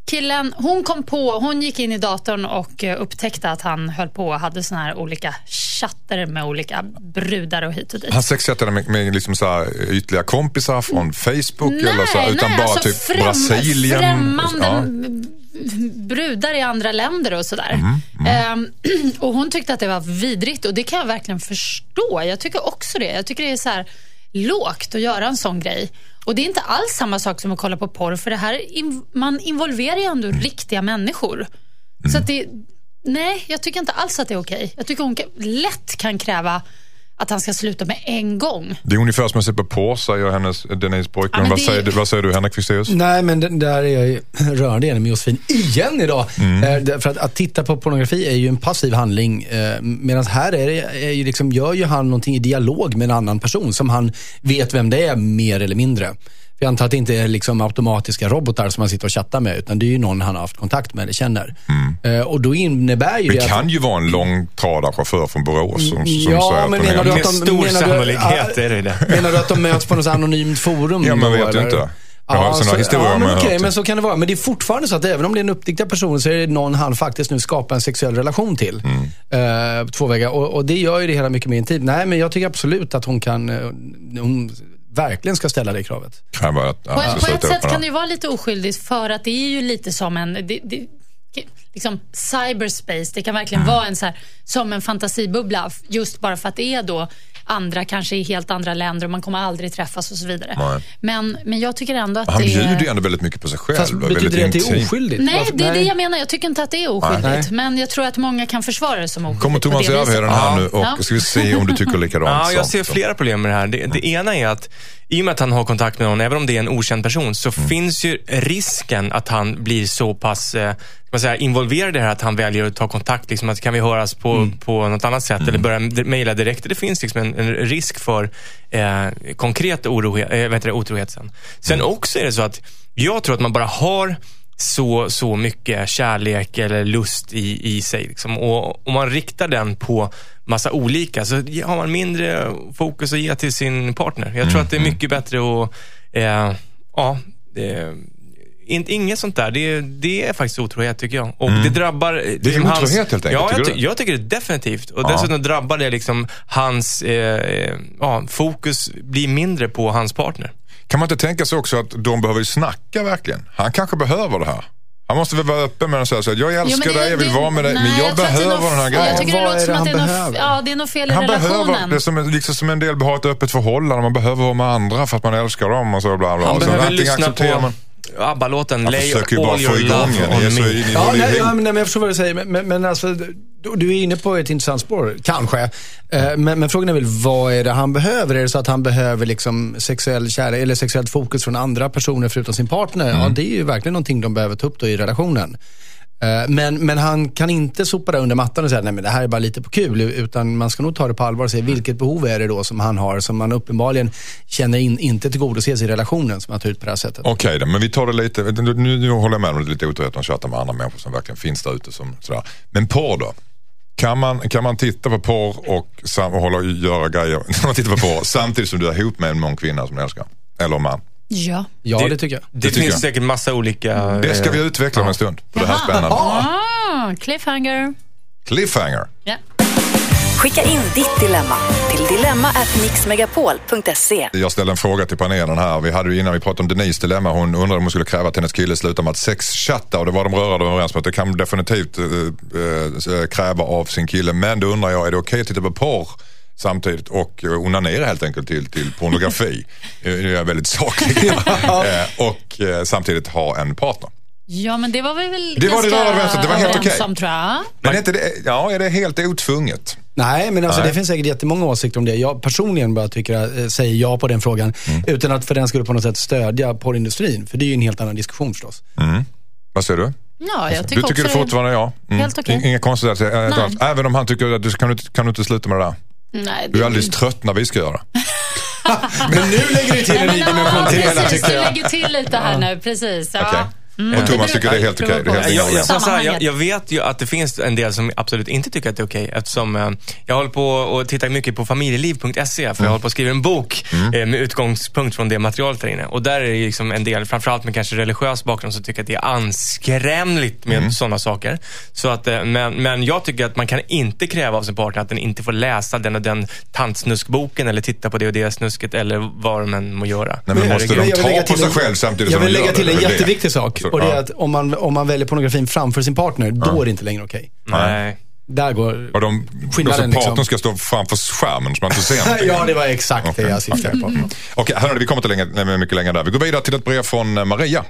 Killen, hon kom på, hon gick in i datorn och eh, upptäckte att han höll på och hade såna här olika chatter med olika brudar och hit och dit. Han sexchattade med, med liksom så här ytliga kompisar från Facebook eller så, här, utan bara alltså typ främ- Brasilien. Främmande Ja. brudar i andra länder och sådär. Mm, Ehm, (clears throat) och hon tyckte att det var vidrigt och det kan jag verkligen förstå. Jag tycker också det. Jag tycker det är så här lågt att göra en sån grej. Och det är inte alls samma sak som att kolla på porr, för det här, man involverar ju ändå riktiga människor. Så att det, nej, jag tycker inte alls att det är okej. Jag tycker hon lätt kan kräva att han ska sluta med en gång. Det är ungefär som att se på säger hennes, Denise pojkvän. Ja, vad, det- säger, du- vad säger du Henrik Fexeus? Nej, men det- där är jag ju (laughs) rörande enig med Josefin igen idag. Eh, det- För att, att titta på pornografi är ju en passiv handling. Eh, Medan här är det, är ju liksom, gör ju han någonting i dialog med en annan person som han vet vem det är mer eller mindre. För jag antar att det inte är liksom automatiska robotar som han sitter och chattar med, utan det är ju någon han har haft kontakt med eller känner. Eh, Och då innebär ju Det det kan ju vara en långtradarchaufför från Borås som, som Ja, säger att men de menar är... du att Med stor menar sannolikhet ja, är det det. Menar du att de möts på något anonymt forum? Ja, då, vet eller? inte. Jag har såna så- historier ja, man men okej, hört. men så kan det vara. Men det är fortfarande så att även om det är en uppdiktad person så är det någon han faktiskt nu skapar en sexuell relation till. Mm. Eh, två vägar. Och, och det gör ju det hela mycket mer intimt. Nej, men jag tycker absolut att hon kan, eh, hon verkligen ska ställa det kravet. Kan vara att, ja, På, på ett sätt kan det. det ju vara lite oskyldigt för att det är ju lite som en... Det, det, liksom cyberspace, det kan verkligen Mm. vara en så här, som en fantasibubbla. Just bara för att det är då andra, kanske i helt andra länder och man kommer aldrig träffas och så vidare. Nej. Men, men jag tycker ändå att Han det bjuder ju ändå väldigt mycket på sig själv. Fast betyder väldigt det att det är oskyldigt? Nej, Varför- det är det jag menar. Jag tycker inte att det är oskyldigt. Nej. Men jag tror att många kan försvara det som oskyldigt. Kommer Thomas. Järvheden här Ja. nu och Ja. ska vi se om du tycker likadant. Ja, jag ser flera problem med det här. Det, det ena är att i och med att han har kontakt med någon, även om det är en okänd person, så Mm. finns ju risken att han blir så pass eh, man säga, involverad i det här att han väljer att ta kontakt. Liksom, att kan vi höras på, Mm. på något annat sätt eller börja mejla direkt. Det finns liksom en, en risk för eh, konkret orohet, eh, heter det, otrohet sen. Sen Mm. också är det så att jag tror att man bara har så, så mycket kärlek eller lust i, i sig. Liksom. Och om man riktar den på massa olika så har man mindre fokus att ge till sin partner. Jag tror att det är mycket bättre att, eh, ja, det, in, inget sånt där. Det, det är faktiskt otrohet tycker jag. Och det drabbar... Det otrohet helt enkelt, Ja, tycker jag, ty, jag tycker det definitivt. Och Ja. dessutom drabbar det liksom hans, eh, ja, fokus blir mindre på hans partner. Kan man inte tänka sig också att de behöver snacka verkligen? Han kanske behöver det här. Han måste väl vara öppen med att säga jag Jo, älskar men det- dig, jag vill det- vara med dig, men nej, jag, att det är behöver något- den här Ja, jag grejen. tycker det låter som det att det är, han något, behöver? ja, det är något fel i Han relationen. behöver, det är som, liksom som en del har ett öppet förhållande, man behöver vara med andra för att man älskar dem och så bla bla. Han Och så behöver lyssna på man- ABBA-låten Lay försöker ju bara all få your igång love on me. Ja, nej, ja, men, nej, men jag förstår vad du säger. Men, men, men alltså, du, du är inne på ett intressant spår, kanske. Eh, men, men frågan är väl, vad är det han behöver? Är det så att han behöver liksom sexuell kärlek eller sexuellt fokus från andra personer förutom sin partner? Ja, det är ju verkligen någonting de behöver ta upp då i relationen. Eh, men, men han kan inte sopa det under mattan och säga nej men det här är bara lite på kul. Utan man ska nog ta det på allvar och se vilket behov är det då som han har som man uppenbarligen känner in, inte tillgodoses i relationen som han tar ut på det här sättet. Okej okay, men vi tar det lite, nu, nu håller jag med om det är lite otroligt att man chattar med andra människor som verkligen finns där ute. Som, sådär. Men porr då? Kan man, kan man titta på porr och, sam, och hålla, göra grejer (laughs) när man tittar på porr samtidigt som du är ihop med en mång kvinna som du älskar? Eller man? Ja. Ja, det, tycker jag. Det, tycker finns jag. säkert massa olika... Det ska vi eh, utveckla om en stund. För det här är spännande. Ah, cliffhanger. Cliffhanger. Ja. Skicka in ditt dilemma till dilemma@mixmegapol.se. Jag ställde en fråga till panelen här. Vi hade ju innan vi pratade om Denise dilemma. Hon undrade om hon skulle kräva att hennes kille slutar med att sexchatta. Och det var de rörande överens om att det kan definitivt eh, eh, kräva av sin kille. Men då undrar jag, är det okej att titta på porr samtidigt och eh, onanera helt enkelt till, till pornografi? (laughs) Nu är jag väldigt saklig. Eh, och eh, samtidigt ha en partner. ja, men det var väl Det var det ganska vänster. Det var helt okej. om, tror jag. Men är, inte det, ja, är det helt otvunget? Nej, men alltså, Nej. det finns säkert jättemånga åsikter om det. Jag personligen bara tycker, säger ja på den frågan. Utan att för den skulle på något sätt stödja porrindustrin. För det är ju en helt annan diskussion förstås. Vad säger du? Ja, jag tycker Du tycker det också fortfarande ja? Mm. Helt okej. Inga konstigheter. Nej. Även om han tycker att du kan, du inte- kan du inte sluta med det där? Nej, Du är det- alldeles trött när vi ska göra. (laughs) Men nu lägger du till en ny dimension till hela precis, tycker du jag. lägger till lite här nu. Precis. Ja. Okej. Och Thomas tycker det är helt okej. Är helt Jag, jag, jag, här, jag, jag vet ju att det finns en del som absolut inte tycker att det är okej eftersom eh, jag håller på och tittar mycket på familjeliv.se för jag håller på att skriva en bok eh, med utgångspunkt från det materialet där inne. Och där är det liksom en del, framförallt med kanske religiös bakgrund, som tycker att det är anskrämligt med sådana saker. Så att, eh, men, men jag tycker att man kan inte kräva av sin partner att den inte får läsa den och den tantsnuskboken eller titta på det och det snusket eller vad de än må göra. Nej, men måste Jag de vill ta lägga på till sig en- själv samtidigt Jag som vill de lägga gör till det? en Det är det. jätteviktig sak. Så, Och det är att om man, om man väljer pornografin framför sin partner, då är det inte längre okej. Nej. Där går Och de, skillnaden. alltså, partnern Liksom. ska stå framför skärmen så man inte ser (laughs) någonting. ja, det var exakt det jag syftade på. Mm. Okej, hörni, vi kommer inte längre, mycket längre där. Vi går vidare till ett brev från eh, Maria.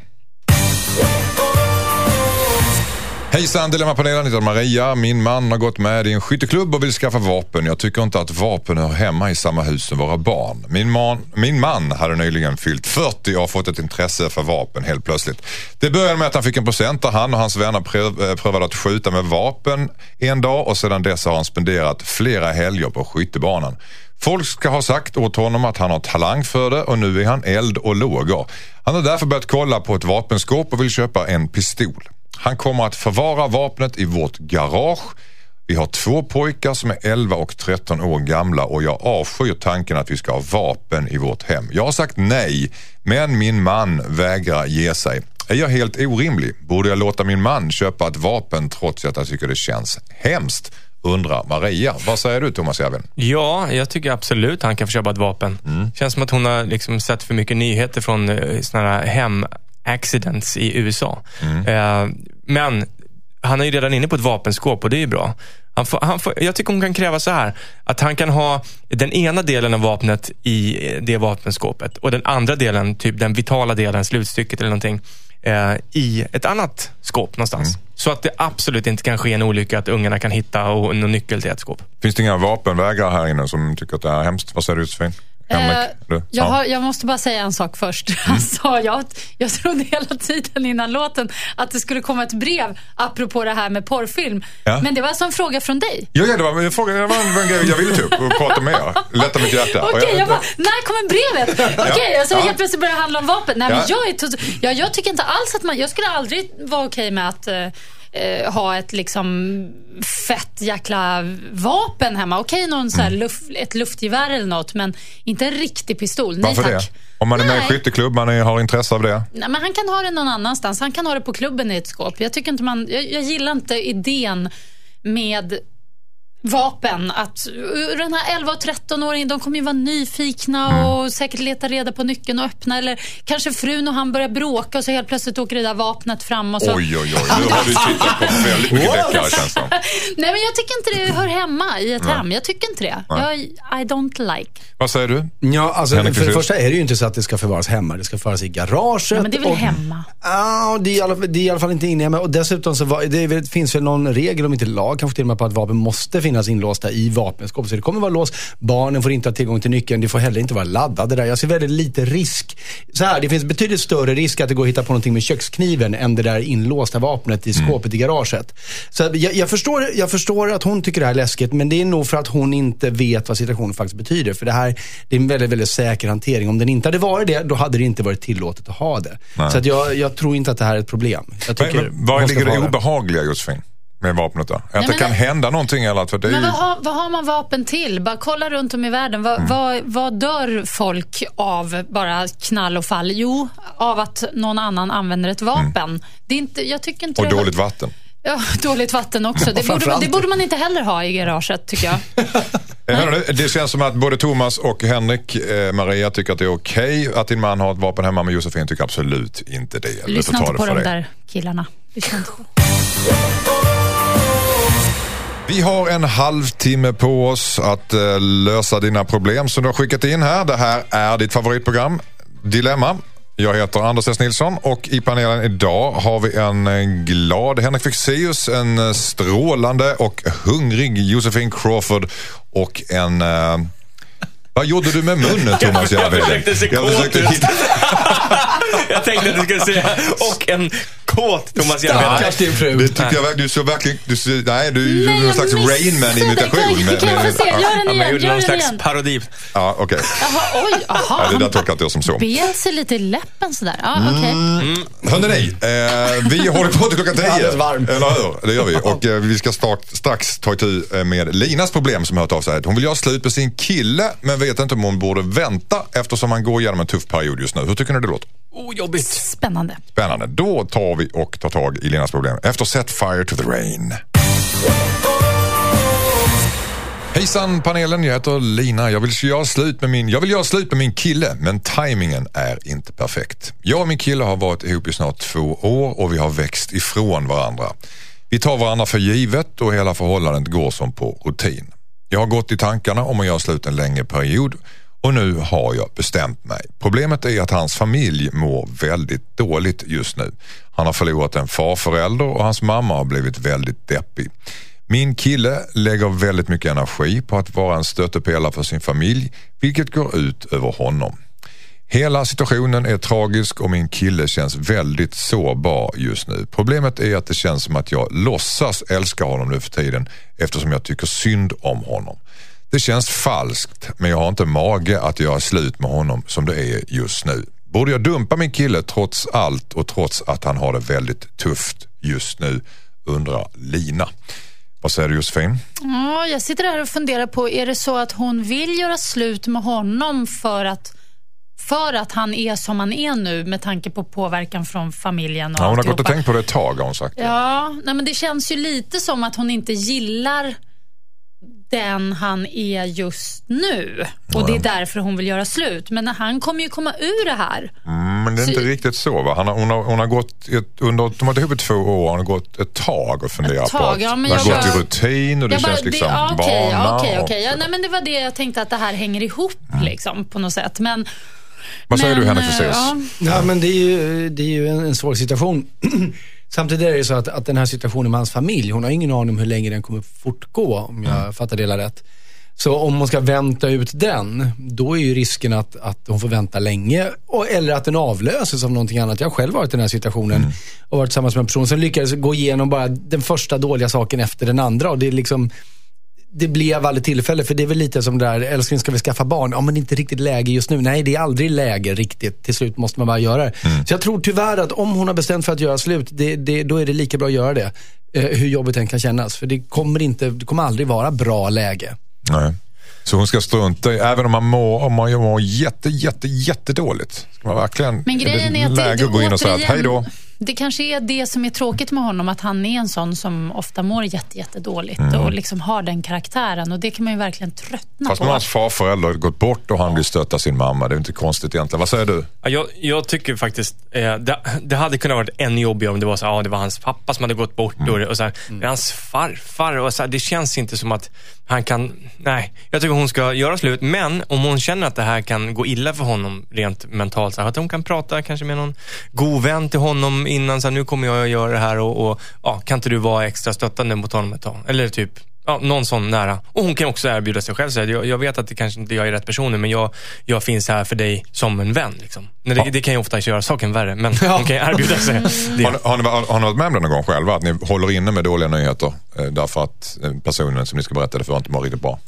Hejsan Dilemmapanelen, heter Maria. Min man har gått med i en skytteklubb och vill skaffa vapen. Jag tycker inte att vapen hör hemma i samma hus som våra barn. Min man, min man hade nyligen fyllt 40 och har fått ett intresse för vapen helt plötsligt. Det började med att han fick en present där han och hans vänner pröv, eh, prövade att skjuta med vapen en dag och sedan dess har han spenderat flera helger på skyttebanan. Folk ska ha sagt åt honom att han har talang för det och nu är han eld och lågor. Han har därför börjat kolla på ett vapenskåp och vill köpa en pistol. Han kommer att förvara vapnet i vårt garage. Vi har två pojkar som är 11 och 13 år gamla och jag avskyr tanken att vi ska ha vapen i vårt hem. Jag har sagt nej, men min man vägrar ge sig. Är jag helt orimlig? Borde jag låta min man köpa ett vapen trots att jag tycker det känns hemskt? Undrar Maria. Vad säger du Thomas Järven? Ja, jag tycker absolut han kan få köpa ett vapen. Känns som att hon har liksom sett för mycket nyheter från eh, såna här hem-accidents i USA. Eh, men han är ju redan inne på ett vapenskåp och det är ju bra. Han får, han får, jag tycker hon kan kräva så här, att han kan ha den ena delen av vapnet i det vapenskåpet och den andra delen, typ den vitala delen, slutstycket eller någonting, eh, i ett annat skåp någonstans. Så att det absolut inte kan ske en olycka att ungarna kan hitta och, någon nyckel till ett skåp. Finns det inga vapenvägrare här inne som tycker att det här är hemskt? Vad säger du Josefin? Eh, Du? jag, Ja. Mm. har, jag måste bara säga en sak först. Alltså, jag, jag trodde hela tiden innan låten att det skulle komma ett brev apropå det här med porrfilm. Ja. Men det var alltså en fråga från dig. Ja, ja, det var en fråga, det var en, grej jag ville ta upp och prata med er. Lätta mitt hjärta. Okej, jag bara, när kommer brevet? Okej, alltså Ja. helt plötsligt börjar det handla om vapen. Nej, men Ja. jag, är ja, jag tycker inte alls att man, jag skulle aldrig vara okej med att eh, ha ett liksom fett jäkla vapen hemma. Okej, någon så här Mm. luft, ett luftgevär eller något, men inte en riktig pistol. Nej Varför tack. det? Om man är med i Nej. skytteklubb, man är, har intresse av det. Nej, men han kan ha det någon annanstans. Han kan ha det på klubben i ett skåp. Jag, tycker inte man, jag, jag gillar inte idén med vapen. Att uh, den här 11 och 13-åringen, de kommer ju vara nyfikna Mm. och säkert leta reda på nyckeln och öppna. Eller kanske frun och han börjar bråka och så helt plötsligt åker det där vapnet fram. Och så. Oj, oj, oj. Nu har du tittat på väldigt mycket deckare känns det. (laughs) Nej, men jag tycker inte det hör hemma i ett hem. Jag tycker inte det. Jag, I don't like. Vad säger du? Ja, alltså, Henrik för det första är det ju inte så att det ska förvaras hemma. Det ska förvaras i garaget. Ja, men det är väl och- hemma? Ja, det är, i alla, det är i alla fall inte inne hemma. Och dessutom så var, det är, väl- finns väl någon regel, om inte lag, kanske till och med på att vapen måste finnas inlåsta i vapenskåp. Så det kommer vara lås. Barnen får inte ha tillgång till nyckeln. Det får heller inte vara laddade där. Jag ser väldigt lite risk. Så här, det finns betydligt större risk att det går att hitta på någonting med kökskniven än det där inlåsta vapnet i skåpet i garaget. Så jag, jag, förstår, jag förstår att hon tycker det här är läskigt, men det är nog för att hon inte vet vad situationen faktiskt betyder. För det här det är en väldigt, väldigt säker hantering. Om den inte hade varit det, då hade det inte varit tillåtet att ha det. Så att jag, jag tror inte att det här är ett problem. Jag Men, tycker men, var hon ska ligger det obehagliga Josefin? Med vapnet då? Att Nej, det kan det- hända någonting eller att för det Men ju... vad har, vad har man vapen till? Bara kolla runt om i världen. Vad, Mm. vad, vad dör folk av bara knall och fall? Jo, av att någon annan använder ett vapen. Det är inte, jag tycker inte Mm. Och det dåligt vatten. Ja, (laughs) dåligt vatten också. Det (laughs) borde, det borde man inte heller ha i garaget, tycker jag. (laughs) Det känns som att både Thomas och Henrik, eh, Maria tycker att det är okej att din man har ett vapen hemma, men Josefin tycker absolut inte det. Lyssna inte på de där killarna. Lyssna inte på. Vi har en halvtimme på oss att eh, lösa dina problem som du har skickat in här. Det här är ditt favoritprogram, Dilemma. Jag heter Anders S. Nilsson och i panelen idag har vi en eh, glad Henrik Fexeus, en eh, strålande och hungrig Josefin Crawford och en... Eh, vad gjorde du med munnen Thomas Jag Järvheden? försökte se Jag kåt ut. (laughs) Jag tänkte att du skulle säga, och en kåt Thomas Järvheden. Stackars din fru. Det tycker jag verkligen, du såg verkligen, du ser, nej du gjorde någon slags Rain det. Man-imitation. Kan- kan jag få se? Gör den Ja, men jag igen. gjorde någon den slags igen. parodi. Ja, okej. Jaha, oj. Ja, Jaha. det där tolkar inte jag som så. Bet sig lite i läppen sådär. Ja, okej. Mm. Hörrni, eh, vi håller på till klockan tio. Alldeles varm. Eller hur? Det gör vi. Och eh, vi ska strax, strax ta itu eh, med Linas problem som har hört av sig. Hon vill göra slut med sin kille men vet inte om hon borde vänta eftersom han går igenom en tuff period just nu. Hur tycker ni det låter? Oh, jobbigt. Spännande. Spännande. Då tar vi och tar tag i Linas problem efter Set Fire to the Rain. Hejsan panelen, jag heter Lina. Jag vill göra slut med min, jag vill göra slut med min kille men tajmingen är inte perfekt. Jag och min kille har varit ihop i snart två år och vi har växt ifrån varandra. Vi Vi tar varandra för givet och hela förhållandet går som på rutin. Jag har gått i tankarna om att göra slut en längre period och nu har jag bestämt mig. Problemet är att hans familj mår väldigt dåligt just nu. Han har förlorat en farförälder och hans mamma har blivit väldigt deppig. Min kille lägger väldigt mycket energi på att vara en stöttepelare för sin familj, vilket går ut över honom. Hela situationen är tragisk och min kille känns väldigt sårbar just nu. Problemet är att det känns som att jag låtsas älska honom nu för tiden eftersom jag tycker synd om honom. Det känns falskt men jag har inte mage att göra slut med honom som det är just nu. Borde jag dumpa min kille trots allt och trots att han har det väldigt tufft just nu? Undrar Lina. Vad säger du Josefin? Ja, jag sitter här och funderar på, är det så att hon vill göra slut med honom för att för att han är som han är nu med tanke på påverkan från familjen och ja, Hon har gått och tänkt på det ett tag har hon sagt. Ja, nej, men det känns ju lite som att hon inte gillar den han är just nu. Och det är därför hon vill göra slut. Men han kommer ju komma ur det här. Mm, men det är inte Så- riktigt så va? Han har, hon, har, hon har gått, ett, under, de har varit ihop i två år, hon har gått ett tag och funderat tag, på att ja, men det har gått bara- i rutin och det Jag känns bara, liksom ja, okej, vana. ja, okej, och- okej. Ja, nej, men det var det jag tänkte att det här hänger ihop Mm. liksom, på något sätt. Men, Vad säger men, du Henrik eh, Fexeus? ja. Ja, men det är ju, det är ju en, en svår situation. (clears throat) (clears throat) Samtidigt är det så att, att den här situationen med hans familj, hon har ingen aning om hur länge den kommer fortgå, om jag Mm. fattar det hela rätt. Så om hon ska vänta ut den, då är ju risken att, att hon får vänta länge. Och, eller att den avlöses av någonting annat. Jag har själv varit i den här situationen Mm. och varit tillsammans med en person som lyckades gå igenom bara den första dåliga saken efter den andra. Och det är liksom, det blev aldrig tillfälle. För det är väl lite som det där, älskling ska vi skaffa barn? Ja men det är inte riktigt läge just nu. Nej det är aldrig läge riktigt. Till slut måste man bara göra det. Så jag tror tyvärr att om hon har bestämt för att göra slut, det, det, då är det lika bra att göra det. Eh, hur jobbigt den kan kännas. För det kommer, inte, det kommer aldrig vara bra läge. Nej. Så hon ska strunta i, även om man mår, om man mår jätte, jätte, jättedåligt. Ska man verkligen, Men grejen är att läge det, att gå in och säga att hej då. Det kanske är det som är tråkigt med honom, att han är en sån som ofta mår jätte, jättedåligt Mm. och liksom har den karaktären. Och det kan man ju verkligen tröttna Fast nu på. har hans farförälder gått bort och han vill stötta sin mamma. Det är inte konstigt egentligen. Vad säger du? Ja, Jag, jag tycker faktiskt, eh, det, det hade kunnat varit ännu jobbigare om det var så ja, det var hans pappa som hade gått bort och, och så här, det är hans farfar. Och så här, det känns inte som att han kan, nej. Jag tycker hon ska göra slut, men om hon känner att det här kan gå illa för honom rent mentalt, så här, att hon kan prata kanske med någon god vän till honom innan, så här, nu kommer jag att göra det här och, och ja, kan inte du vara extra stöttande mot honom ett tag? Eller typ, Ja, någon sån nära. Och hon kan också erbjuda sig själv. Så här, jag, jag vet att det kanske inte jag är rätt personen, men jag, jag finns här för dig som en vän. Liksom. Men det, det kan ju ofta göra saken värre, men hon kan ju erbjuda sig (laughs) det. Har, ni- har, ni, har ni varit med om det någon gång själva? Att ni håller inne med dåliga nyheter eh, därför att eh, personen som ni ska berätta det för inte mår riktigt bra?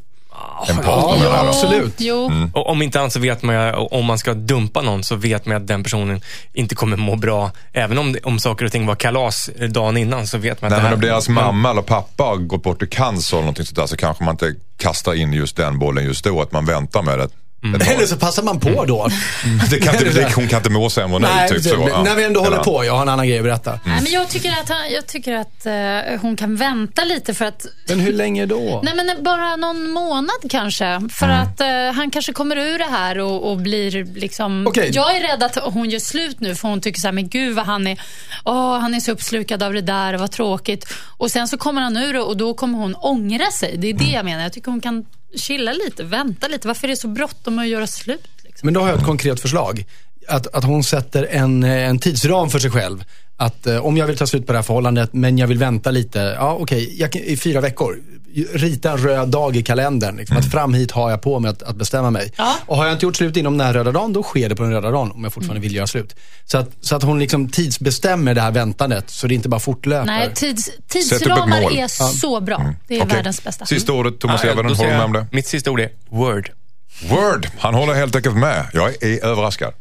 En partner jag då. absolut. Jo, Mm. Och om inte annat så vet man ju, om man ska dumpa någon så vet man att den personen inte kommer må bra. Även om, om saker och ting var kalas dagen innan så vet man Nej, att men det om här, deras mamma eller pappa har gått bort i cancer eller någonting sånt där så kanske man inte kastar in just den bollen just då. Att man väntar med det. Mm. Eller så passar man på då. (laughs) Det kan inte, det, hon kan inte må sämre nu. Nej, typ så. Ja. när vi ändå håller på, jag har en annan grej att berätta. Nej, men jag tycker att, han, jag tycker att eh, hon kan vänta lite för att Men hur länge då? (laughs) Nej, men bara någon månad kanske. För Mm. att eh, han kanske kommer ur det här och, och blir liksom... Okej. Jag är rädd att hon gör slut nu för hon tycker så här, men gud vad han är, åh, han är så uppslukad av det där vad tråkigt. Och sen så kommer han ur det och då kommer hon ångra sig. Det är det Mm. jag menar. Jag tycker hon kan chilla lite, vänta lite. Varför är det så bråttom att göra slut? Liksom? Men då har jag ett konkret förslag. Att, att hon sätter en, eh, en tidsram för sig själv. Att eh, om jag vill ta slut på det här förhållandet, men jag vill vänta lite. Ja, okej, okay, i fyra veckor. Rita en röd dag i kalendern. Liksom, att fram hit har jag på mig att, att bestämma mig. Ja. Och har jag inte gjort slut inom den här röda dagen, då sker det på den röda dagen. Om jag fortfarande vill göra slut. Så att, så att hon liksom tidsbestämmer det här väntandet. Så det inte bara fortlöper. Nej, tids, tidsramar är så bra. Det är Okej. världens bästa. Sista ordet, Thomas då säger Håller du med om det? Mitt sista ord är word. Word, han håller helt enkelt med. Jag är överraskad.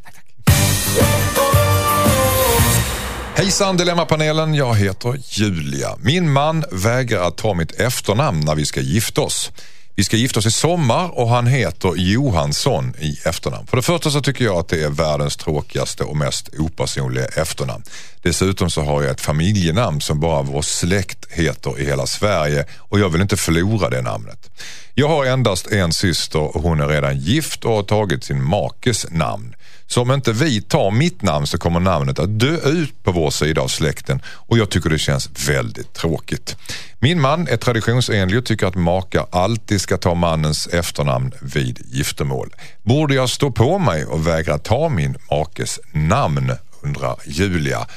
Hejsan Dilemmapanelen, jag heter Julia. Min man vägrar att ta mitt efternamn när vi ska gifta oss. Vi ska gifta oss i sommar och han heter Johansson i efternamn. För det första så tycker jag att det är världens tråkigaste och mest opersonliga efternamn. Dessutom så har jag ett familjenamn som bara vår släkt heter i hela Sverige och jag vill inte förlora det namnet. Jag har endast en syster och hon är redan gift och har tagit sin makes namn. Så om inte vi tar mitt namn så kommer namnet att dö ut på vår sida av släkten och jag tycker det känns väldigt tråkigt. Min man är traditionsenlig och tycker att makar alltid ska ta mannens efternamn vid giftermål. Borde jag stå på mig och vägra ta min makes namn, undrar Julia.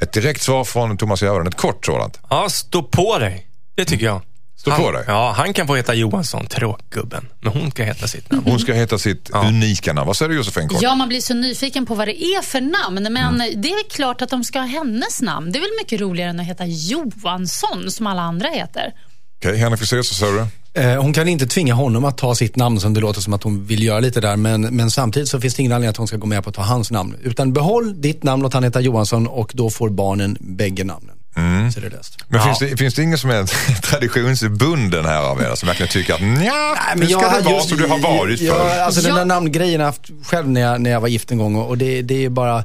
Ett direkt svar från Thomas Järvheden, ett kort sådant. Ja, stå på dig. Det tycker jag. Stå han, på dig. Ja, han kan få heta Johansson, tråkgubben. Men hon kan heta sitt namn. Hon ska heta sitt unika namn. Vad säger du Josefin Kort? Ja, man blir så nyfiken på vad det är för namn. Men Mm. det är klart att de ska ha hennes namn. Det är väl mycket roligare än att heta Johansson som alla andra heter. Okej, Henrik Fexeus, vad säger du? Eh, Hon kan inte tvinga honom att ta sitt namn som det låter som att hon vill göra lite där. Men, men samtidigt så finns det ingen anledning att hon ska gå med på att ta hans namn. Utan behåll ditt namn, låt han heta Johansson och då får barnen bägge namnen. Mm. Så är det löst. Men finns, det, finns det ingen som är (laughs) traditionsbunden här av er som verkligen tycker att nja, nu ska det vara som du har varit ja, förr? Alltså den Ja. där namngrejen har jag haft själv när jag, när jag var gift en gång och det, det är bara,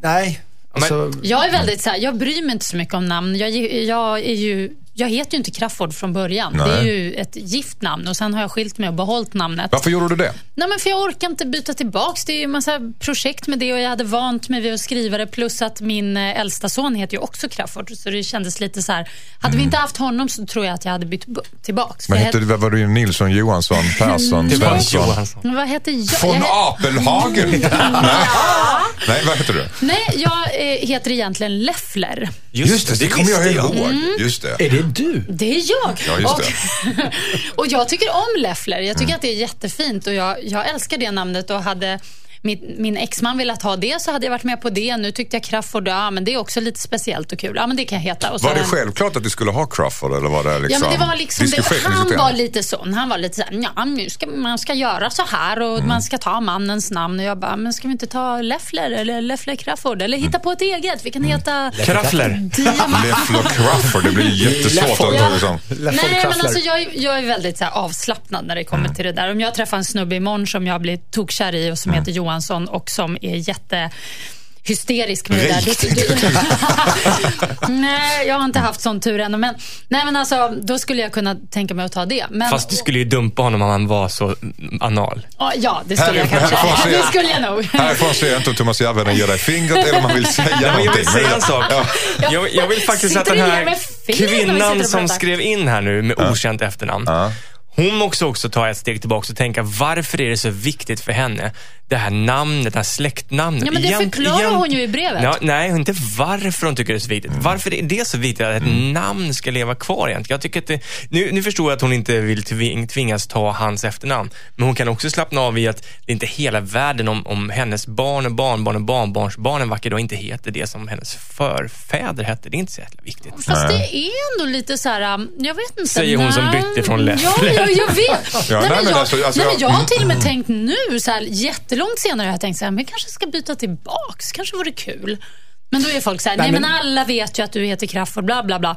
nej. Alltså, Jag är väldigt så här, jag bryr mig inte så mycket om namn. Jag, jag, är ju, jag heter ju inte Crafoord från början. Det är Nej. ju ett gift namn och sen har jag skilt mig och behållit namnet. Varför gjorde du det? Nej, men för jag orkar inte byta tillbaks. Det är ju en massa projekt med det och jag hade vant mig vid att skriva det. Plus att min eh, äldsta son heter ju också Crafoord. Så det kändes lite så här. Hade vi inte haft honom så tror jag att jag hade bytt tillbaks. Men hette, vad var du Nilsson, Johansson, (laughs) Persson, Svensson? Johansson. Men vad heter jag? Von Apelhagen? (laughs) Nej. Nej, vad heter du? nej, jag eh, heter egentligen Leffler. Just det, det kommer jag ihåg. Just det. är det du? Det är jag. Ja, just och, (laughs) och jag tycker om Leffler. Jag Mm. tycker att det är jättefint och jag, jag älskar det namnet och hade min, min exman velat ha det så hade jag varit med på det. Nu tyckte jag Crafoord, ja men det är också lite speciellt och kul. Ja men det kan jag heta. Och så Var det självklart att du skulle ha Crawford eller var det liksom Ja, men det var liksom det, diskussion- han var lite sån. Han var lite såhär, ja, nu ska man ska göra så här och Mm. man ska ta mannens namn. Och jag bara, men ska vi inte ta Leffler eller Leffler Crafoord eller Mm. hitta på ett eget? Vi kan heta Kraffler. Leffler Crawford, det blir (laughs) jättesvårt att ta liksom. Nej, men alltså jag, är- jag är väldigt så här, avslappnad när det kommer Mm. till det där. Om jag träffar en snubbe imorgon som jag blir tokkär i och som Mm. heter Johansson och som är jätte hysterisk med det där. Rik, Det- det- (laughs) nej, jag har inte haft sån tur ännu. Men, nej, men alltså, då skulle jag kunna tänka mig att ta det. Men, Fast du skulle ju dumpa honom om han var så anal. Ja, det skulle jag Här- kanske. härifrån ser- Det skulle jag nog. Härifrån ser jag inte om Thomas Järvheden ger dig fingret eller om han vill säga Ja, men jag någonting. vill säga en sak. Ja. Jag, jag vill faktiskt att den här kvinnan som skrev in här nu med okänt efternamn. Ja. Hon måste också ta ett steg tillbaka och tänka varför är det så viktigt för henne? Det här namnet, det här släktnamnet. Ja, men det Egent- förklarar egent- hon ju i brevet. Ja, nej, inte varför hon tycker det är så viktigt. Mm. Varför är det så viktigt att ett namn ska leva kvar egentligen? Jag tycker att det, nu, nu förstår jag att hon inte vill tving, tvingas ta hans efternamn. Men hon kan också slappna av i att det är inte hela världen om, om hennes barn och barnbarn och barnbarnsbarn en vacker dag inte heter det som hennes förfäder hette. Det är inte så jävla viktigt. Fast det är ändå lite så här, um, jag vet inte. Säger hon som bytte från Leffler. Ja, ja, jag vet. Ja, nej, men jag, alltså- alltså nej, men jag- har mm. till och med tänkt nu, så här, jättelångt senare jag tänkt så här, men jag kanske ska byta tillbaks. Kanske vore kul. Men då är folk så här, nej, men- alla vet ju att du heter Crafoord, bla bla bla.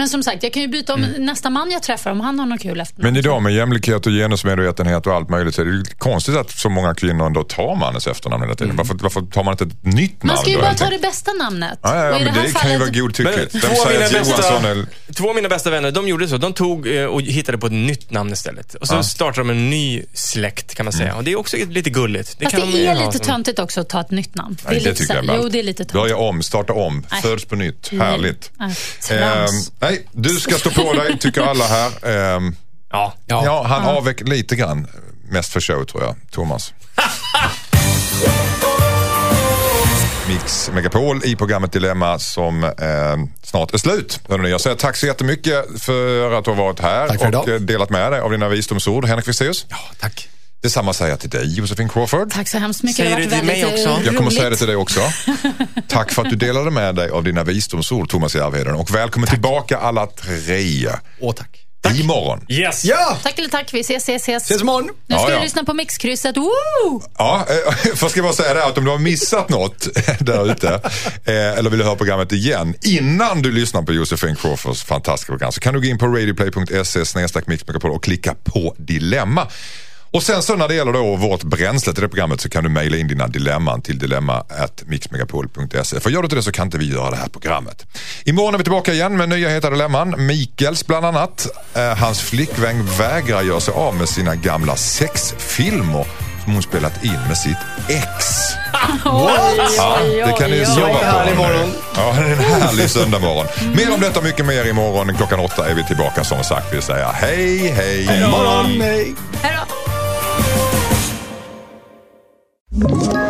Men som sagt, jag kan ju byta om nästa man jag träffar, om han har något kul efter Men idag med jämlikhet och genusmedvetenhet och allt möjligt så är det ju konstigt att så många kvinnor ändå tar mannens efternamn hela tiden. Varför, varför tar man inte ett nytt namn Man ska ju då, bara ta det bästa namnet. Ja, ja, ja, men det kan ju fallet- vara godtyckligt. Två eller... två av mina bästa vänner, de gjorde så. De tog eh, och hittade på ett nytt namn istället. Och så startade de en ny släkt kan man säga. Och det är också lite gulligt. Det Fast kan det de är lite som- töntigt också att ta ett nytt namn. Nej, det lite tycker jag är. Jo, det är lite töntigt. Börja om, starta om, Nej. föds på nytt. Härligt. Nej, Ehm. Nej, du ska stå på dig, tycker alla här. Ehm, Ja. ja. han avvek lite grann. Mest för show tror jag, Thomas. Mix Megapol i programmet Dilemma som eh, snart är slut. Hörrni, Jag säger tack så jättemycket för att du har varit här och idag. delat med dig av dina visdomsord. Henrik Fexeus. Ja, tack. Detsamma säger jag till dig Josefin Crawford. Tack så hemskt mycket. Säger det du till mig eh, också? Jag kommer roligt. säga det till dig också. (laughs) Tack för att du delade med dig av dina visdomsord Thomas Järvheden och välkommen tillbaka alla tre. Åh, tack. Imorgon. Yes! Ja! Tack eller tack. Vi ses, ses, ses. Ses imorgon. Nu ska Ja, vi ja. lyssna på mixkrysset. Woo! Ja, eh, (laughs) för ska jag bara säga det att om du har missat något (laughs) där ute eh, eller vill höra programmet igen innan du lyssnar på Josefin Crawfords fantastiska program så kan du gå in på radioplay.se mixmegapol och klicka på dilemma. Och sen så när det gäller då vårt bränsle till det programmet så kan du mejla in dina dilemman till dilemma.mixmegapol.se. För gör du inte det så kan inte vi göra det här programmet. Imorgon är vi tillbaka igen med nya heta dilemman. Mikels bland annat. Eh, hans flickvän vägrar göra sig av med sina gamla sexfilmer som hon spelat in med sitt ex. (laughs) Oj, Ja, det kan ni oj, sova på. härlig morgon. Ja, det är en härlig söndagmorgon. Mer om detta och mycket mer imorgon. Klockan åtta är vi tillbaka som sagt. Vi säger hej, hej. Morgon, nej. Hej då.